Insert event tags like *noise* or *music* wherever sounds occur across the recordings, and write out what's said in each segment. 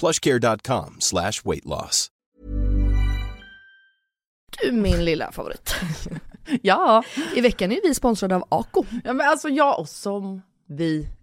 plushcare.com slash weight loss. Du min lilla favorit. *laughs* Ja, I veckan är vi sponsrade av Ako. ja men alltså jag och som vi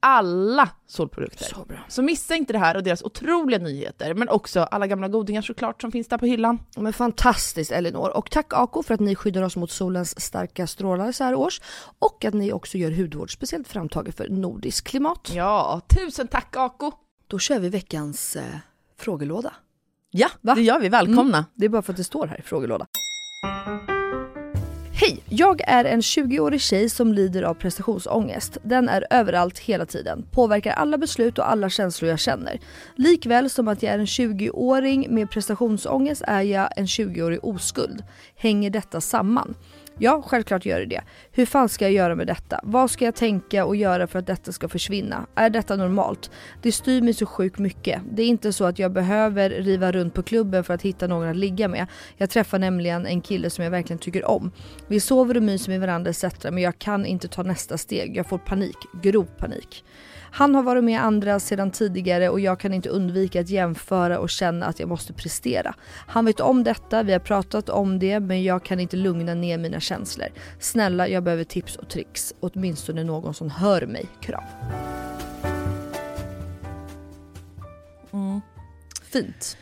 Alla solprodukter. Så bra. Så missa inte det här och deras otroliga nyheter, men också alla gamla godingar såklart som finns där på hyllan. Men fantastiskt Elinor. Och tack Ako för att ni skyddar oss mot solens starka strålar så här års. Och att ni också gör hudvård speciellt framtaget för nordisk klimat. Ja, tusen tack Aco! Då kör vi veckans eh, frågelåda. Ja, Va? det gör vi. Välkomna! Det är bara för att det står här i frågelåda. Hej! Jag är en 20-årig tjej som lider av prestationsångest. Den är överallt hela tiden, påverkar alla beslut och alla känslor jag känner. Likväl som att jag är en 20-åring med prestationsångest är jag en 20-årig oskuld. Hänger detta samman? Ja, självklart gör det det. Hur fan ska jag göra med detta? Vad ska jag tänka och göra för att detta ska försvinna? Är detta normalt? Det styr mig så sjukt mycket. Det är inte så att jag behöver riva runt på klubben för att hitta någon att ligga med. Jag träffar nämligen en kille som jag verkligen tycker om. Vi sover och myser med varandra etc. Men jag kan inte ta nästa steg. Jag får panik. Grov panik. Han har varit med andra sedan tidigare och jag kan inte undvika att jämföra och känna att jag måste prestera. Han vet om detta, vi har pratat om det men jag kan inte lugna ner mina känslor. Snälla, jag behöver tips och tricks. Åtminstone någon som hör mig. Kram. Fint.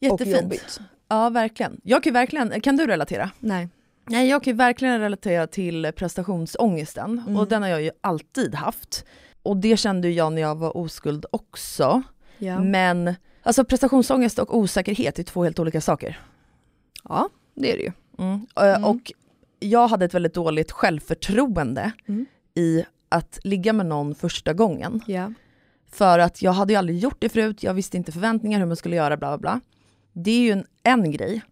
Jättefint. jobbigt. Ja, verkligen. Jag kan verkligen, kan du relatera? Nej. Nej, jag kan verkligen relatera till prestationsångesten Mm. och den har jag ju alltid haft. Och det kände jag när jag var oskuld också. Ja. Men alltså prestationsångest och osäkerhet är två helt olika saker. ja, det är det ju. Mm. Eh, Och jag hade ett väldigt dåligt självförtroende Mm. i att ligga med någon första gången. Ja. För att jag hade ju aldrig gjort det förut, jag visste inte förväntningar hur man skulle göra, bla bla bla. Det är ju en, en grej.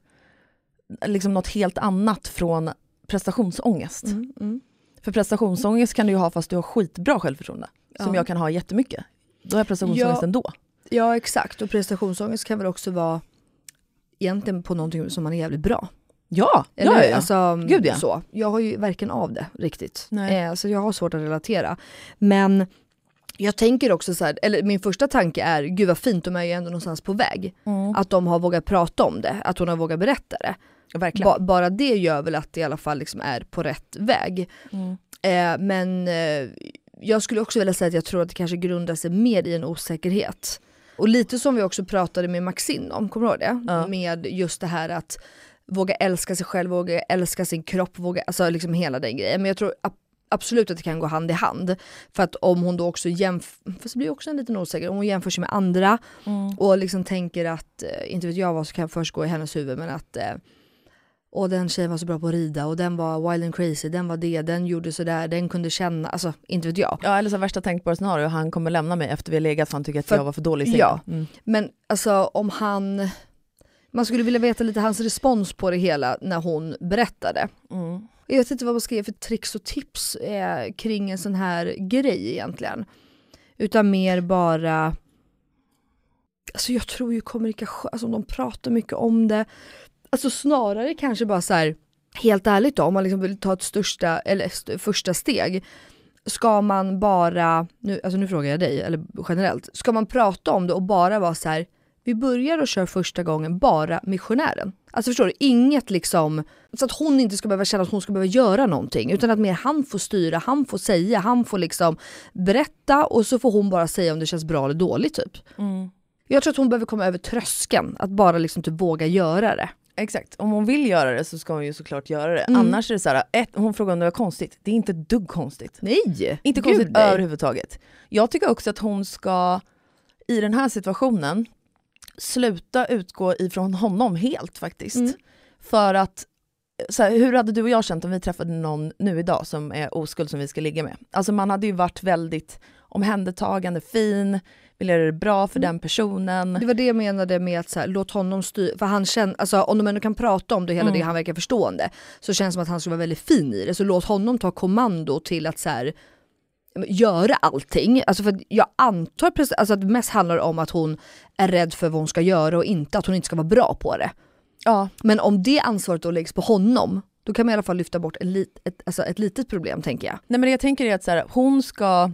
Liksom något helt annat från prestationsångest. Mm, mm. För prestationsångest kan du ju ha fast du har skitbra självförtroende. Som Ja. jag kan ha jättemycket. Då har jag prestationsångest Ja. ändå. ja exakt, och prestationsångest kan väl också vara egentligen på någonting som man är jävligt bra. Ja, Eller ja, ja. Alltså, Gud, ja. så. Jag har ju varken av det riktigt. Eh, så jag har svårt att relatera. Men jag tänker också så här, eller min första tanke är, gud vad fint, de är ju ändå någonstans på väg. Mm. Att de har vågat prata om det, att hon har vågat berätta det. Verkligen. Ba- bara det gör väl att det i alla fall liksom är på rätt väg. Mm. Eh, men eh, jag skulle också vilja säga att jag tror att det kanske grundar sig mer i en osäkerhet. Och lite som vi också pratade med Maxine om, kommer du ihåg det? Ja. Med just det här att våga älska sig själv, våga älska sin kropp, våga, alltså liksom hela den grejen. Men jag tror ab- absolut att det kan gå hand i hand. För att om hon då också jämför, fast det blir också en liten osäkerhet, om hon jämför sig med andra Mm. och liksom tänker att, eh, inte vet jag vad som kan först gå i hennes huvud men att eh, och den tjejen var så bra på att rida och den var wild and crazy, den var det, den gjorde sådär, den kunde känna, alltså inte vet jag. Ja eller så värsta tänkbara scenario, han kommer lämna mig efter vi har legat för han tycker att För- jag var för dålig i ja. Mm. Men alltså om han, man skulle vilja veta lite hans respons på det hela när hon berättade. Mm. Jag vet inte vad man ska ge för tricks och tips eh, kring en sån här grej egentligen. Utan mer bara, alltså jag tror ju kommunikation, alltså om de pratar mycket om det, alltså snarare kanske bara så här, helt ärligt då, om man liksom vill ta ett största, eller st- första steg, ska man bara, nu, alltså nu frågar jag dig, eller generellt, ska man prata om det och bara vara så här, vi börjar och kör första gången bara missionären. Alltså förstår du, inget liksom, så att hon inte ska behöva känna att hon ska behöva göra någonting, utan att mer han får styra, han får säga, han får liksom berätta och så får hon bara säga om det känns bra eller dåligt typ. Mm. Jag tror att hon behöver komma över tröskeln, att bara liksom typ våga göra det. Exakt, om hon vill göra det så ska hon ju såklart göra det. Mm. Annars är det så här, ett, hon frågar om det var konstigt, det är inte ett dugg konstigt. Nej! Inte Gud, konstigt nej. överhuvudtaget. Jag tycker också att hon ska, i den här situationen, sluta utgå ifrån honom helt faktiskt. Mm. För att, så här, hur hade du och jag känt om vi träffade någon nu idag som är oskuld som vi ska ligga med? Alltså man hade ju varit väldigt omhändertagande, fin, vill göra det bra för Mm. den personen. Det var det jag menade med att så här, låt honom styra, för han känner, alltså om de ändå kan prata om det hela Mm. det, han verkar förstående, så känns det som att han skulle vara väldigt fin i det. Så låt honom ta kommando till att så här, göra allting. Alltså för jag antar alltså att det mest handlar om att hon är rädd för vad hon ska göra och inte att hon inte ska vara bra på det. Ja, Men om det ansvaret då läggs på honom, då kan man i alla fall lyfta bort en lit, ett, alltså ett litet problem tänker jag. Nej men jag tänker är att så här, hon ska,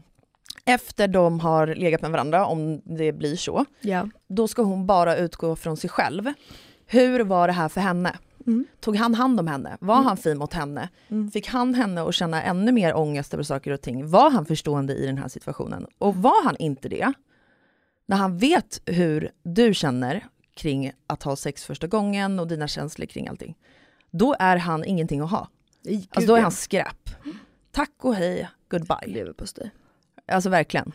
efter de har legat med varandra, om det blir så, Ja. då ska hon bara utgå från sig själv. Hur var det här för henne? Mm. Tog han hand om henne? Var han fin mot henne? Mm. Fick han henne att känna ännu mer ångest över saker och ting? Var han förstående i den här situationen? Och var han inte det, när han vet hur du känner kring att ha sex första gången och dina känslor kring allting, då är han ingenting att ha. Alltså då är han skräp. Tack och hej, goodbye. leverpastej. Alltså verkligen.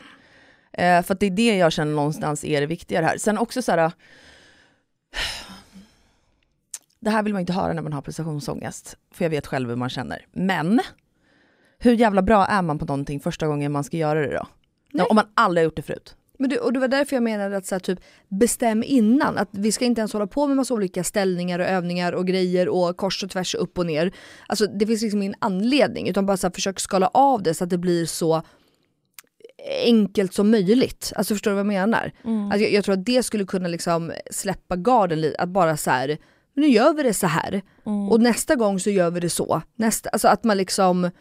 Eh, för att det är det jag känner någonstans är det viktigare här. Sen också så här. Det här vill man inte höra när man har prestationsångest, för jag vet själv hur man känner. Men, hur jävla bra är man på någonting första gången man ska göra det då? Nej. Om man aldrig har gjort det förut. Men det, och det var därför jag menade att så här, typ, bestäm innan, att vi ska inte ens hålla på med massa olika ställningar och övningar och grejer och kors och tvärs och upp och ner. Alltså det finns liksom ingen anledning utan bara så här, försök skala av det så att det blir så enkelt som möjligt. Alltså förstår du vad jag menar? Alltså, jag, jag tror att det skulle kunna liksom släppa garden lite, att bara så här, nu gör vi det så här och nästa gång så gör vi det så. Nästa, alltså att man liksom,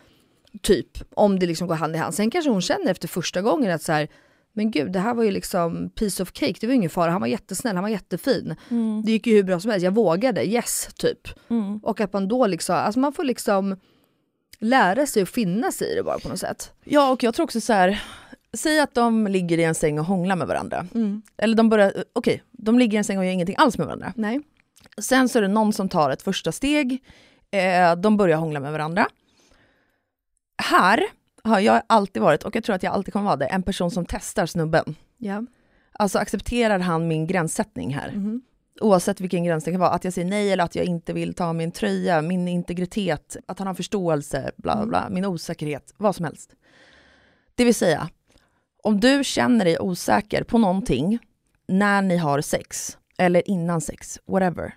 typ, om det liksom går hand i hand. Sen kanske hon känner efter första gången att så här, men gud det här var ju liksom piece of cake, det var ingen fara, han var jättesnäll, han var jättefin. Det gick ju hur bra som helst, jag vågade, yes typ. Och att man då liksom, alltså man får liksom lära sig att finna sig i det bara på något sätt. Ja, och jag tror också så här, säg att de ligger i en säng och hånglar med varandra. Eller de börjar, okej, de ligger i en säng och gör ingenting alls med varandra. Nej. Sen så är det någon som tar ett första steg, eh, de börjar hångla med varandra. Här har jag alltid varit, och jag tror att jag alltid kommer vara det, en person som testar snubben. Ja. Alltså accepterar han min gränssättning här? Mhm. Oavsett vilken gräns det kan vara, att jag säger nej eller att jag inte vill ta min tröja, min integritet, att han har förståelse, bla bla, bla min osäkerhet, vad som helst. Det vill säga, om du känner dig osäker på någonting när ni har sex, eller innan sex, whatever.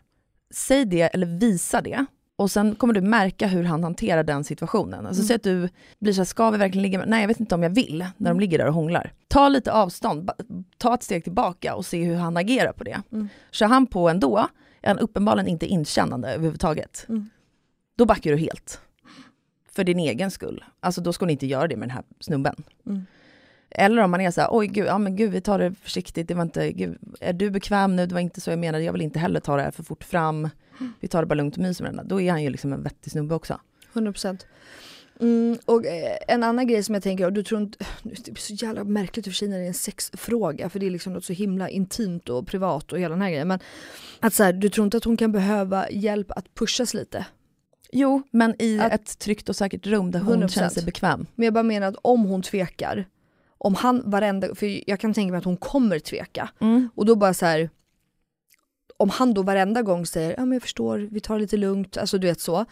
Säg det eller visa det. Och sen kommer du märka hur han hanterar den situationen. Alltså mm. säg att du blir så här, ska vi verkligen ligga med? Nej jag vet inte om jag vill, när de ligger där och hånglar. Ta lite avstånd, ta ett steg tillbaka och se hur han agerar på det. Mm. Kör han på ändå, är han uppenbarligen inte inkännande överhuvudtaget. Mm. Då backar du helt. För din egen skull. Alltså då ska ni inte göra det med den här snubben. Mm. Eller om man är så här, oj gud, ja men gud vi tar det försiktigt, det var inte, gud, är du bekväm nu, det var inte så jag menade, jag vill inte heller ta det här för fort fram, vi tar det bara lugnt och myser med den Då är han ju liksom en vettig snubbe också. 100%. Mm, och eh, en annan grej som jag tänker, och du tror inte, *sighs* det blir så jävla märkligt i och för sig när det är en sexfråga, för det är liksom något så himla intimt och privat och hela den här grejen. Men att så här, du tror inte att hon kan behöva hjälp att pushas lite? Jo, men i att, ett tryggt och säkert rum där hon 100%. känner sig bekväm. Men jag bara menar att om hon tvekar, om han varenda, för jag kan tänka mig att hon kommer tveka. Mm. Och då bara så här, om han då varenda gång säger ja men jag förstår, vi tar det lite lugnt, alltså du vet så.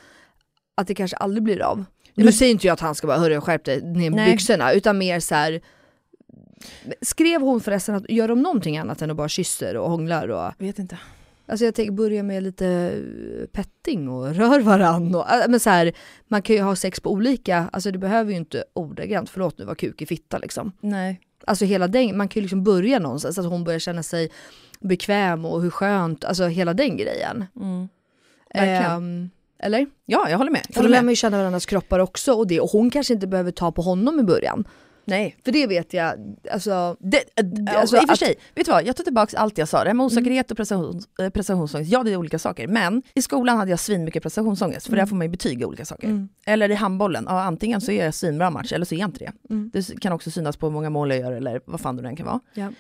Att det kanske aldrig blir av. Nu säger inte jag att han ska bara hörru skärp dig ner med byxorna, utan mer så här, Skrev hon förresten att gör de någonting annat än att bara kysser och hånglar? Och, vet inte. Alltså jag tänker börja med lite eh, petting och rör varann. Och, äh, men så här, man kan ju ha sex på olika, alltså det behöver ju inte ordagrant, förlåt nu var kuk i fitta liksom. Nej. Alltså hela den, man kan ju liksom börja någonstans, att hon börjar känna sig bekväm och hur skönt, alltså hela den grejen. Mm. Um, eller? Ja, jag håller med. För då lär man ju känna varandras kroppar också och det, och hon kanske inte behöver ta på honom i början. Nej. För det vet jag, alltså... Det, äh, alltså I och för sig, vet du vad? Jag tar tillbaka allt jag sa. Det här med osäkerhet och prestations, äh, prestationsångest, ja det är olika saker. Men i skolan hade jag svinmycket prestationsångest, för mm. där får man ju betyga olika saker. Mm. Eller i handbollen, ja, antingen så är jag svinbra match eller så är jag inte det. Mm. Det kan också synas på hur många mål jag gör eller vad fan det än kan vara. Ja.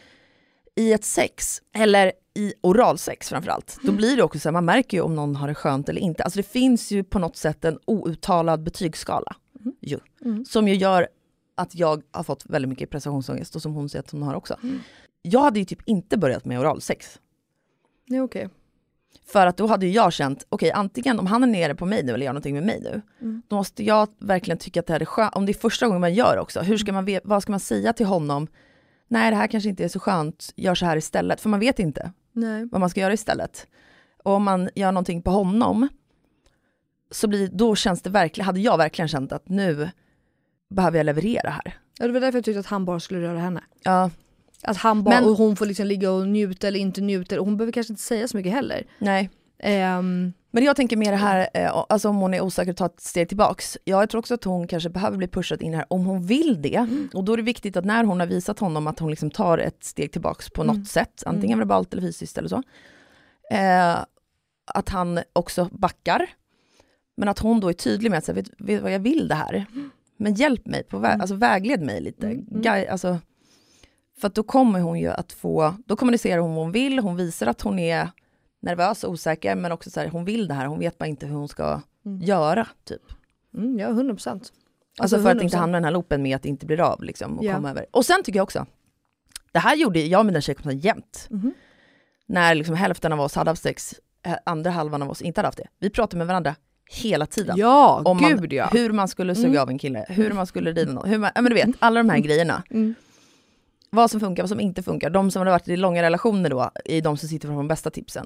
I ett sex, eller i oralsex framförallt, då mm. blir det också så här, man märker ju om någon har det skönt eller inte. Alltså det finns ju på något sätt en outtalad betygsskala. Mm. Ju, mm. Som ju gör att jag har fått väldigt mycket prestationsångest och som hon säger att hon har också. Mm. Jag hade ju typ inte börjat med oralsex. Är okej. Okay. För att då hade jag känt, okej okay, antingen om han är nere på mig nu eller gör någonting med mig nu, mm. då måste jag verkligen tycka att det här är skönt, om det är första gången man gör också, hur ska man, vad ska man säga till honom? Nej det här kanske inte är så skönt, gör så här istället, för man vet inte Nej. vad man ska göra istället. Och om man gör någonting på honom, så blir, då känns det verkligen, hade jag verkligen känt att nu behöver jag leverera här. Ja det var därför jag tyckte att han bara skulle röra henne. Ja. Att han bara, Men, och hon får liksom ligga och njuta eller inte njuta, och hon behöver kanske inte säga så mycket heller. Nej. Um, men jag tänker mer det här, eh, alltså om hon är osäker att ta ett steg tillbaks. Jag tror också att hon kanske behöver bli pushad in här om hon vill det. Mm. Och då är det viktigt att när hon har visat honom att hon liksom tar ett steg tillbaks på mm. något sätt, antingen mm. verbalt eller fysiskt eller så. Eh, att han också backar. Men att hon då är tydlig med att säga, vet, vet vad jag vill det här. Mm men hjälp mig, på vä mm. alltså vägled mig lite. Mm. mm. Alltså, för då kommer hon ju att få, då kommunicerar hon vad hon vill, hon visar att hon är nervös och osäker, men också så här, hon vill det här, hon vet bara inte hur hon ska mm. göra, typ. Mm, ja, 100 procent. Alltså, alltså för 100%. att inte hamna i den här loopen med att det inte blir av, liksom, och ja. komma över. Och sen tycker jag också, det här gjorde jag och mina tjejkompisar jämt. Mm. När liksom hälften av oss hade haft sex, andra halvan av oss inte hade haft det. Vi pratade med varandra hela tiden. Ja, om man, gud ja. Hur man skulle suga mm. av en kille, hur man skulle rida någon, hur man, ja men du vet, alla de här mm. grejerna. Mm. Vad som funkar, vad som inte funkar. De som har varit i långa relationer då, är de som sitter på de bästa tipsen.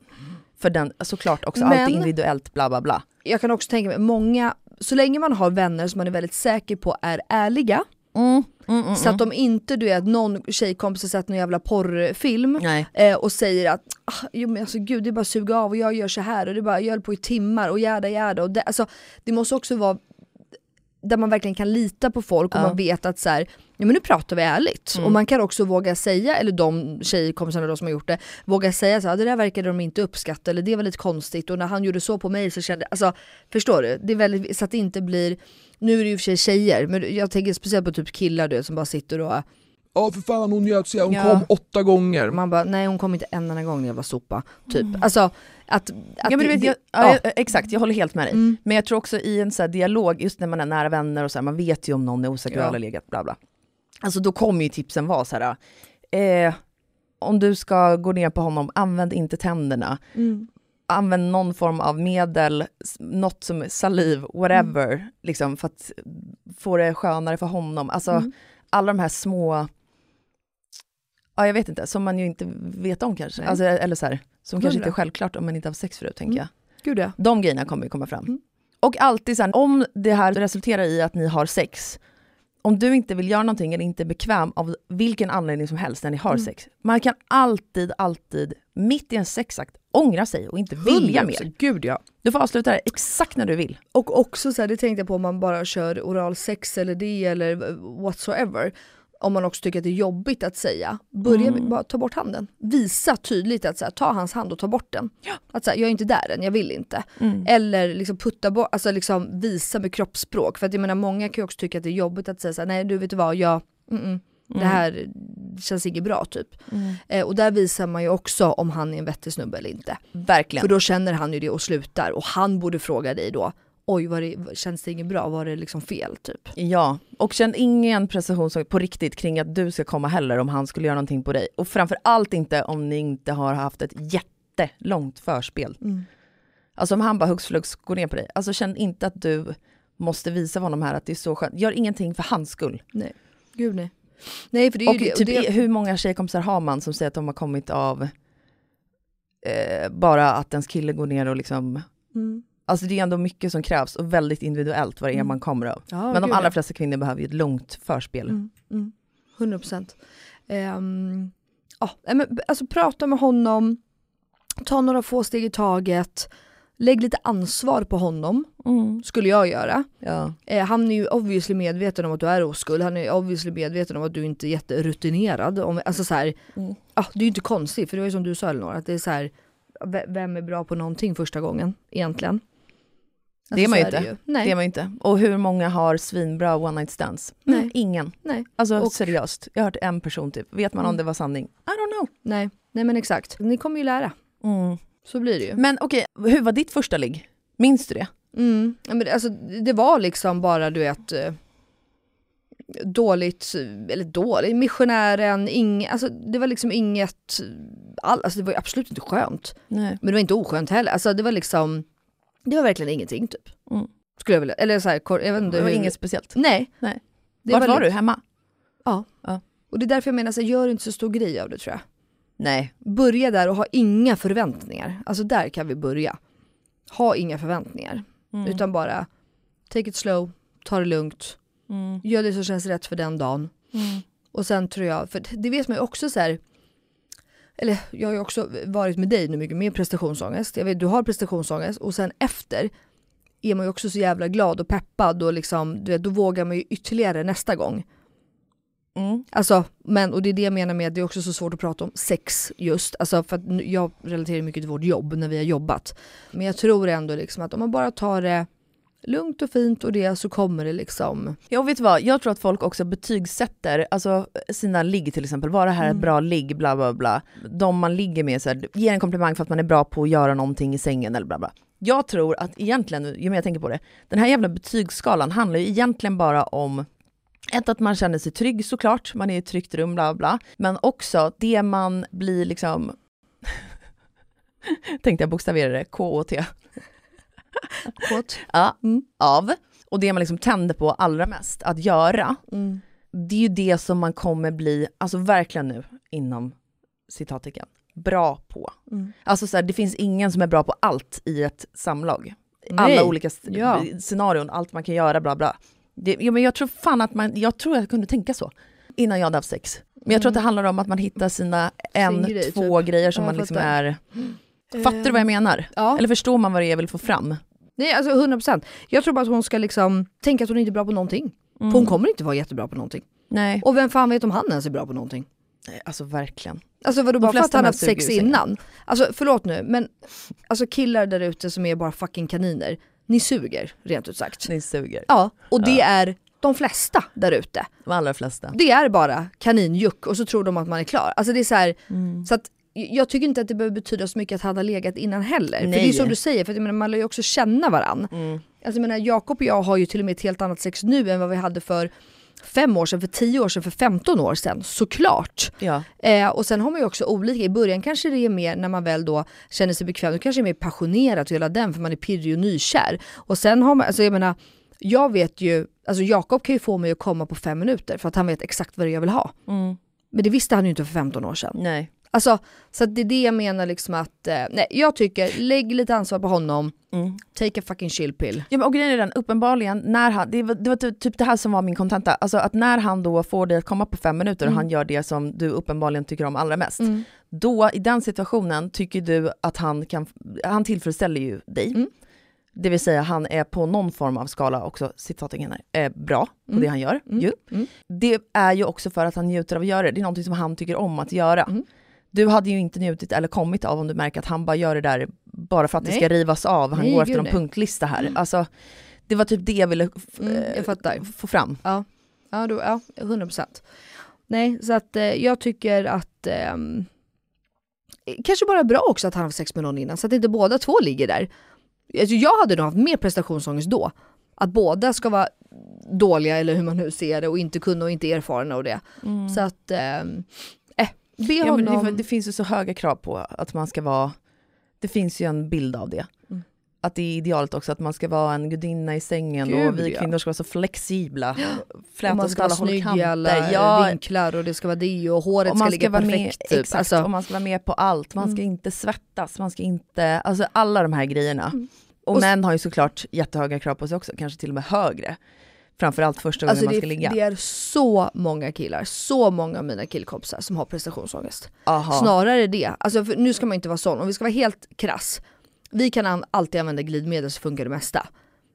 För den, såklart också, men, allt är individuellt, bla bla bla. Jag kan också tänka mig, många, så länge man har vänner som man är väldigt säker på är ärliga, Mm, mm, mm, så att mm. de inte, du vet, någon tjejkompis har sett någon jävla porrfilm eh, och säger att ah, jo, men alltså, gud det är bara att suga av och jag gör så här och det är bara, jag höll på i timmar och jäda jäda. Och det, alltså, det måste också vara där man verkligen kan lita på folk och ja. man vet att så här, ja men nu pratar vi ärligt. Mm. Och man kan också våga säga, eller de tjejkompisarna då som har gjort det, våga säga så här, det där verkade de inte uppskatta eller det var lite konstigt och när han gjorde så på mig så kände jag, alltså förstår du? Det är väldigt, så att det inte blir nu är det ju för sig tjejer, men jag tänker speciellt på typ killar du som bara sitter och Ja för fan hon njöt sig, hon ja. kom åtta gånger. Man bara, nej hon kom inte en enda gång jävla sopa. Typ. Mm. Alltså att... att ja, men du vet, jag, ja. ja. exakt, jag håller helt med dig. Mm. Men jag tror också i en så dialog, just när man är nära vänner och så här, man vet ju om någon är osäker och har legat, bla bla. Alltså då kommer ju tipsen vara så här, eh, om du ska gå ner på honom, använd inte tänderna. Mm. Använd någon form av medel, något som saliv, whatever, Mm. liksom för att få det skönare för honom. Alltså Mm. alla de här små, ja jag vet inte, som man ju inte vet om kanske. Alltså, eller så här, som kanske Hundra. inte är självklart om man inte har haft sex förut, tänker Mm. jag. Gud ja. De grejerna kommer ju komma fram. Mm. Och alltid så här, om det här resulterar i att ni har sex, om du inte vill göra någonting eller inte är bekväm av vilken anledning som helst när ni har Mm. sex, man kan alltid, alltid, mitt i en sexakt, ångra sig och inte vilja 100%. mer. Gud ja. Du får avsluta det exakt när du vill. Och också så här, det tänkte jag på om man bara kör oralsex eller det eller whatsoever. Om man också tycker att det är jobbigt att säga, börja Mm. bara ta bort handen. Visa tydligt att så här, ta hans hand och ta bort den. Att så här, jag är inte där än, jag vill inte. Mm. Eller liksom putta bort, alltså liksom visa med kroppsspråk. För att jag menar många kan ju också tycka att det är jobbigt att säga så här, nej du vet du vad, jag, mm, mm, det här känns inget bra typ. Mm. Eh, och där visar man ju också om han är en vettig snubbe eller inte. Verkligen. För då känner han ju det och slutar och han borde fråga dig då, oj var det, känns det inget bra, var det liksom fel typ? Ja, och känn ingen prestationsångest på riktigt kring att du ska komma heller om han skulle göra någonting på dig. Och framför allt inte om ni inte har haft ett jättelångt förspel. Mm. Alltså om han bara hux flux går ner på dig, alltså känn inte att du måste visa honom här att det är så skönt. Gör ingenting för hans skull. Nej, gud nej. Nej för det är Och ju det, typ, det hur många tjejkompisar har man som säger att de har kommit av eh, bara att ens kille går ner och liksom mm. Alltså det är ändå mycket som krävs och väldigt individuellt vad det är Mm. man kommer av. ja, Men de allra ja. flesta kvinnor behöver ju ett långt förspel. Mm, mm. 100 procent. Um, ja, nej, men, alltså prata med honom, ta några få steg i taget, lägg lite ansvar på honom, Mm. skulle jag göra. Ja. Eh, han är ju obviously medveten om att du är oskuld, han är obviously medveten om att du inte är jätterutinerad. Om, alltså så här, Mm. ja, det är ju inte konstigt, för det var ju som du sa Elinor, att det är så här, vem är bra på någonting första gången egentligen? Det är man ju inte. Nej. Det är man inte. Och hur många har svinbra one night stands? Nej. Mm, ingen. Nej. Alltså Och- seriöst, jag har hört en person typ. Vet man om Mm. det var sanning? I don't know. Nej. Nej men exakt, ni kommer ju lära. Så blir det ju. Men okej, hur var ditt första ligg? Minns du det? Mm. Men det, alltså, det var liksom bara du vet eh, dåligt, eller dåligt, missionären, ing, alltså det var liksom inget, all, alltså det var absolut inte skönt. Nej. Men det var inte oskönt heller, alltså det var liksom, det var verkligen ingenting typ. Mm. Skulle jag vilja, eller så här, jag vet inte Det var hur- inget speciellt. Nej. Nej. Det Vart var, liksom- du? Hemma? Och det är därför jag menar, så här, gör inte så stor grej av det tror jag. Nej. Börja där och ha inga förväntningar. Alltså där kan vi börja. Ha inga förväntningar. Mm. Utan bara take it slow, ta det lugnt, Mm. gör det som känns rätt för den dagen. Mm. Och sen tror jag, för det vet man ju också så här. Eller jag har ju också varit med dig nu mycket med prestationsångest. Jag vet, du har prestationsångest och sen efter är man ju också så jävla glad och peppad och liksom, du vet, då vågar man ju ytterligare nästa gång. Mm. Alltså, men, och det är det jag menar med att det är också så svårt att prata om sex just. Alltså för att jag relaterar mycket till vårt jobb när vi har jobbat. Men jag tror ändå liksom att om man bara tar det lugnt och fint och det så kommer det liksom... Ja, och vet vad? Jag tror att folk också betygsätter alltså, sina ligg till exempel. Var det här Mm. ett bra ligg? Bla bla bla. De man ligger med, så här, ger en komplimang för att man är bra på att göra någonting i sängen eller bla bla. Jag tror att egentligen, ju mer jag tänker på det, den här jävla betygsskalan handlar ju egentligen bara om ett, att man känner sig trygg såklart, man är i ett tryggt rum, bla bla. Men också det man blir liksom, *laughs* tänkte jag bokstavera det, K-O-T. *laughs* Ja, Mm. av. Och det man liksom tänder på allra mest att göra, Mm. det är ju det som man kommer bli, alltså verkligen nu, inom citattecken, bra på. Mm. Alltså så här, det finns ingen som är bra på allt i ett samlag. Nej. Alla olika Ja. scenarion, allt man kan göra, bla bla. Det, ja, men jag tror fan att man, jag tror jag kunde tänka så innan jag hade haft sex. Men jag tror att det handlar om att man hittar sina en, Mm. grej, två grejer som Ja, man liksom är... *gasps* Fattar du vad jag menar? Ja. Eller förstår man vad det är jag vill få fram? Nej alltså 100%. Jag tror bara att hon ska liksom tänka att hon inte är bra på någonting. Mm. För hon kommer inte vara jättebra på någonting. Nej, Och vem fan vet om han ens är bra på någonting? Nej, alltså verkligen. Alltså vadå bara för att han haft sex innan? Alltså förlåt nu men alltså killar där ute som är bara fucking kaniner, ni suger rent ut sagt. Ni suger. Ja, och det är de flesta där ute. De allra flesta. Det är bara kaninjuck och så tror de att man är klar. Alltså det är så här, Mm. så att jag tycker inte att det behöver betyda så mycket att han har legat innan heller. För det är Nej. som du säger, för jag menar, man lär ju också känna varann. Mm. Alltså jag menar Jakob och jag har ju till och med ett helt annat sex nu än vad vi hade för fem år sedan, för tio år sedan, för 15 år sedan, såklart. Ja. Eh, och sen har man ju också olika, i början kanske det är mer när man väl då känner sig bekväm, då kanske det är mer passionerat och hela den för man är pirrig och nykär. Och sen har man, alltså jag menar, jag vet ju, alltså Jakob kan ju få mig att komma på fem minuter för att han vet exakt vad det är jag vill ha. Mm. Men det visste han ju inte för 15 år sedan. Nej. Alltså, så det är det jag menar liksom att, eh, nej jag tycker, lägg lite ansvar på honom, Mm. take a fucking chill pill. Ja, men och grejen är den, uppenbarligen, när han, det, var, det var typ- typ det här som var min kontenta, alltså att när han då får dig att komma på fem minuter och Mm. han gör det som du uppenbarligen tycker om allra mest, Mm. då i den situationen tycker du att han kan, han tillfredsställer ju dig. Mm. Det vill säga han är på någon form av skala också, citattecken är bra på Mm. det han gör. Mm. Ju. Det är ju också för att han njuter av att göra det, det är någonting som han tycker om att göra. Mm. Du hade ju inte njutit eller kommit av om du märker att han bara gör det där bara för att det Nej. ska rivas av, han Nej, går efter en punktlista här. Mm. Alltså, det var typ det jag ville Mm, jag eh, få fram. Ja, då, ja 100%. Nej, så att eh, jag tycker att ehm, kanske bara bra också att han har sex med någon innan så att inte båda två ligger där. Alltså, jag hade nog haft mer prestationsångest då. Att båda ska vara dåliga eller hur man nu ser det och inte kunna och inte erfarna och det. Så att, eh, be Ja, men honom. det, det finns ju så höga krav på att man ska vara, det finns ju en bild av det. Mm. Att det är idealet också, att man ska vara en gudinna i sängen Gud, och vi ja. kvinnor ska vara så flexibla. *gasps* och Fläta man oss ska vara och snygg i alla Ja, vinklar och det ska vara det och håret och ska man ligga ska vara med, perfekt. Typ. exakt, Alltså, och man ska vara med på allt, man ska Mm. inte svettas, man ska inte, alltså alla de här grejerna. Mm. Och, Och män har ju såklart jättehöga krav på sig också, kanske till och med högre. Framförallt första gången Alltså man det, ska ligga. det är så många killar, så många av mina killkompisar som har prestationsångest. Aha. Snarare det. Alltså nu ska man inte vara sån, om vi ska vara helt krass. Vi kan an- alltid använda glidmedel så funkar det mesta.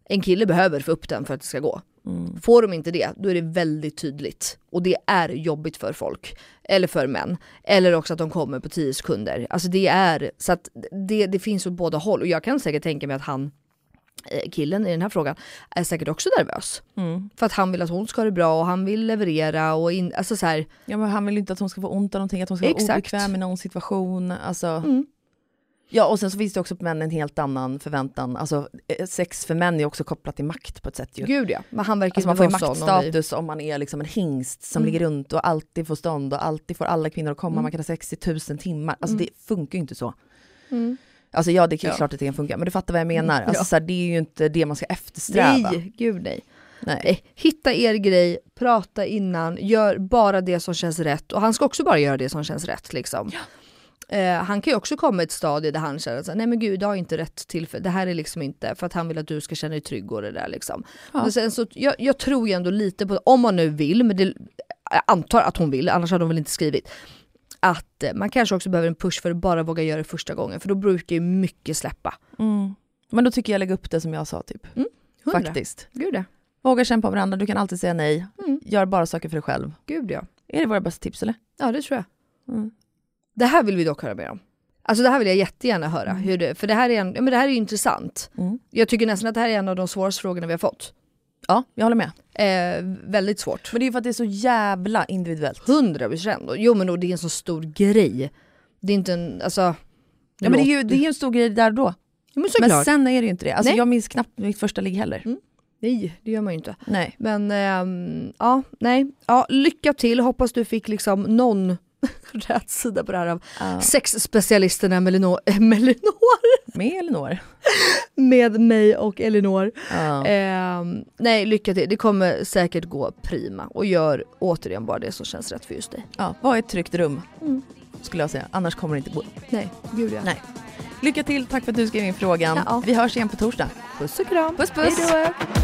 En kille behöver få upp den för att det ska gå. Mm. Får de inte det, då är det väldigt tydligt. Och det är jobbigt för folk. Eller för män. Eller också att de kommer på 10 sekunder. Alltså det är, så att det, det finns åt båda håll. Och jag kan säkert tänka mig att han, killen i den här frågan, är säkert också nervös. Mm. För att han vill att hon ska ha det bra och han vill leverera och in, alltså så här, Ja men han vill inte att hon ska få ont av någonting, att hon ska vara Exakt. obekväm i någon situation. Alltså. Mm. Ja och sen så finns det också på män en helt annan förväntan. Alltså eh, sex för män är också kopplat till makt på ett sätt ju. gud ja. Men han verkar Alltså man får ju vara maktstatus om man är liksom en hingst som Mm. ligger runt och alltid får stånd och alltid får alla kvinnor att komma, Mm. man kan ha sex i tusen timmar. Alltså Mm. det funkar ju inte så. Alltså ja det är Ja. klart att det kan funka, men du fattar vad jag menar. Alltså, ja. så här, det är ju inte det man ska eftersträva. Nej, gud nej. Nej. nej. Hitta er grej, prata innan, gör bara det som känns rätt. Och han ska också bara göra det som känns rätt liksom. Eh, han kan ju också komma i ett stadie där han känner att nej men gud, idag är inte rätt tillfälle. Det här är liksom inte för att han vill att du ska känna dig trygg och det där liksom. Ja. Sen så, jag, jag tror ju ändå lite på, om man nu vill, men det, jag antar att hon vill, annars hade hon väl inte skrivit. Att eh, man kanske också behöver en push för att bara våga göra det första gången, för då brukar ju mycket släppa. Mm. Men då tycker jag lägga upp det som jag sa typ. Hundra. Faktiskt. Gud ja. Våga känna på varandra, du kan alltid säga nej. Mm. Gör bara saker för dig själv. Gud ja. Är det våra bästa tips eller? Ja det tror jag. Mm. Det här vill vi dock höra mer om. Alltså det här vill jag jättegärna höra, Mm. hur det, för det här, är en, ja, men det här är intressant. Mm. Jag tycker nästan att det här är en av de svåraste frågorna vi har fått. Ja, jag håller med. Eh, väldigt svårt. Men det är ju för att det är så jävla individuellt. 100 procent. Jo men då, det är en så stor grej. Det är inte en, alltså... Ja, men det är ju det är en stor grej där och då. ja, men såklart. Men sen är det ju inte det. Alltså Nej. jag minns knappt mitt första ligg heller. Mm. Nej, det gör man ju inte. Nej. Men ehm, ja, nej. Ja, lycka till. Hoppas du fick liksom någon *laughs* rätt sida på det här av Ja. sexspecialisterna Melinor, eh, Melinor *laughs* Med Elinor. med mig och Elinor. Ja. Ehm, nej, lycka till. Det kommer säkert gå prima. Och gör återigen bara det som känns rätt för just dig. ja, var ett tryggt rum. Mm. Skulle jag säga. Annars kommer det inte gå. Nej, gud ja. Nej. Lycka till, tack för att du skrev in frågan. Ja. Vi hörs igen på torsdag. Puss och kram. Puss, puss. Hej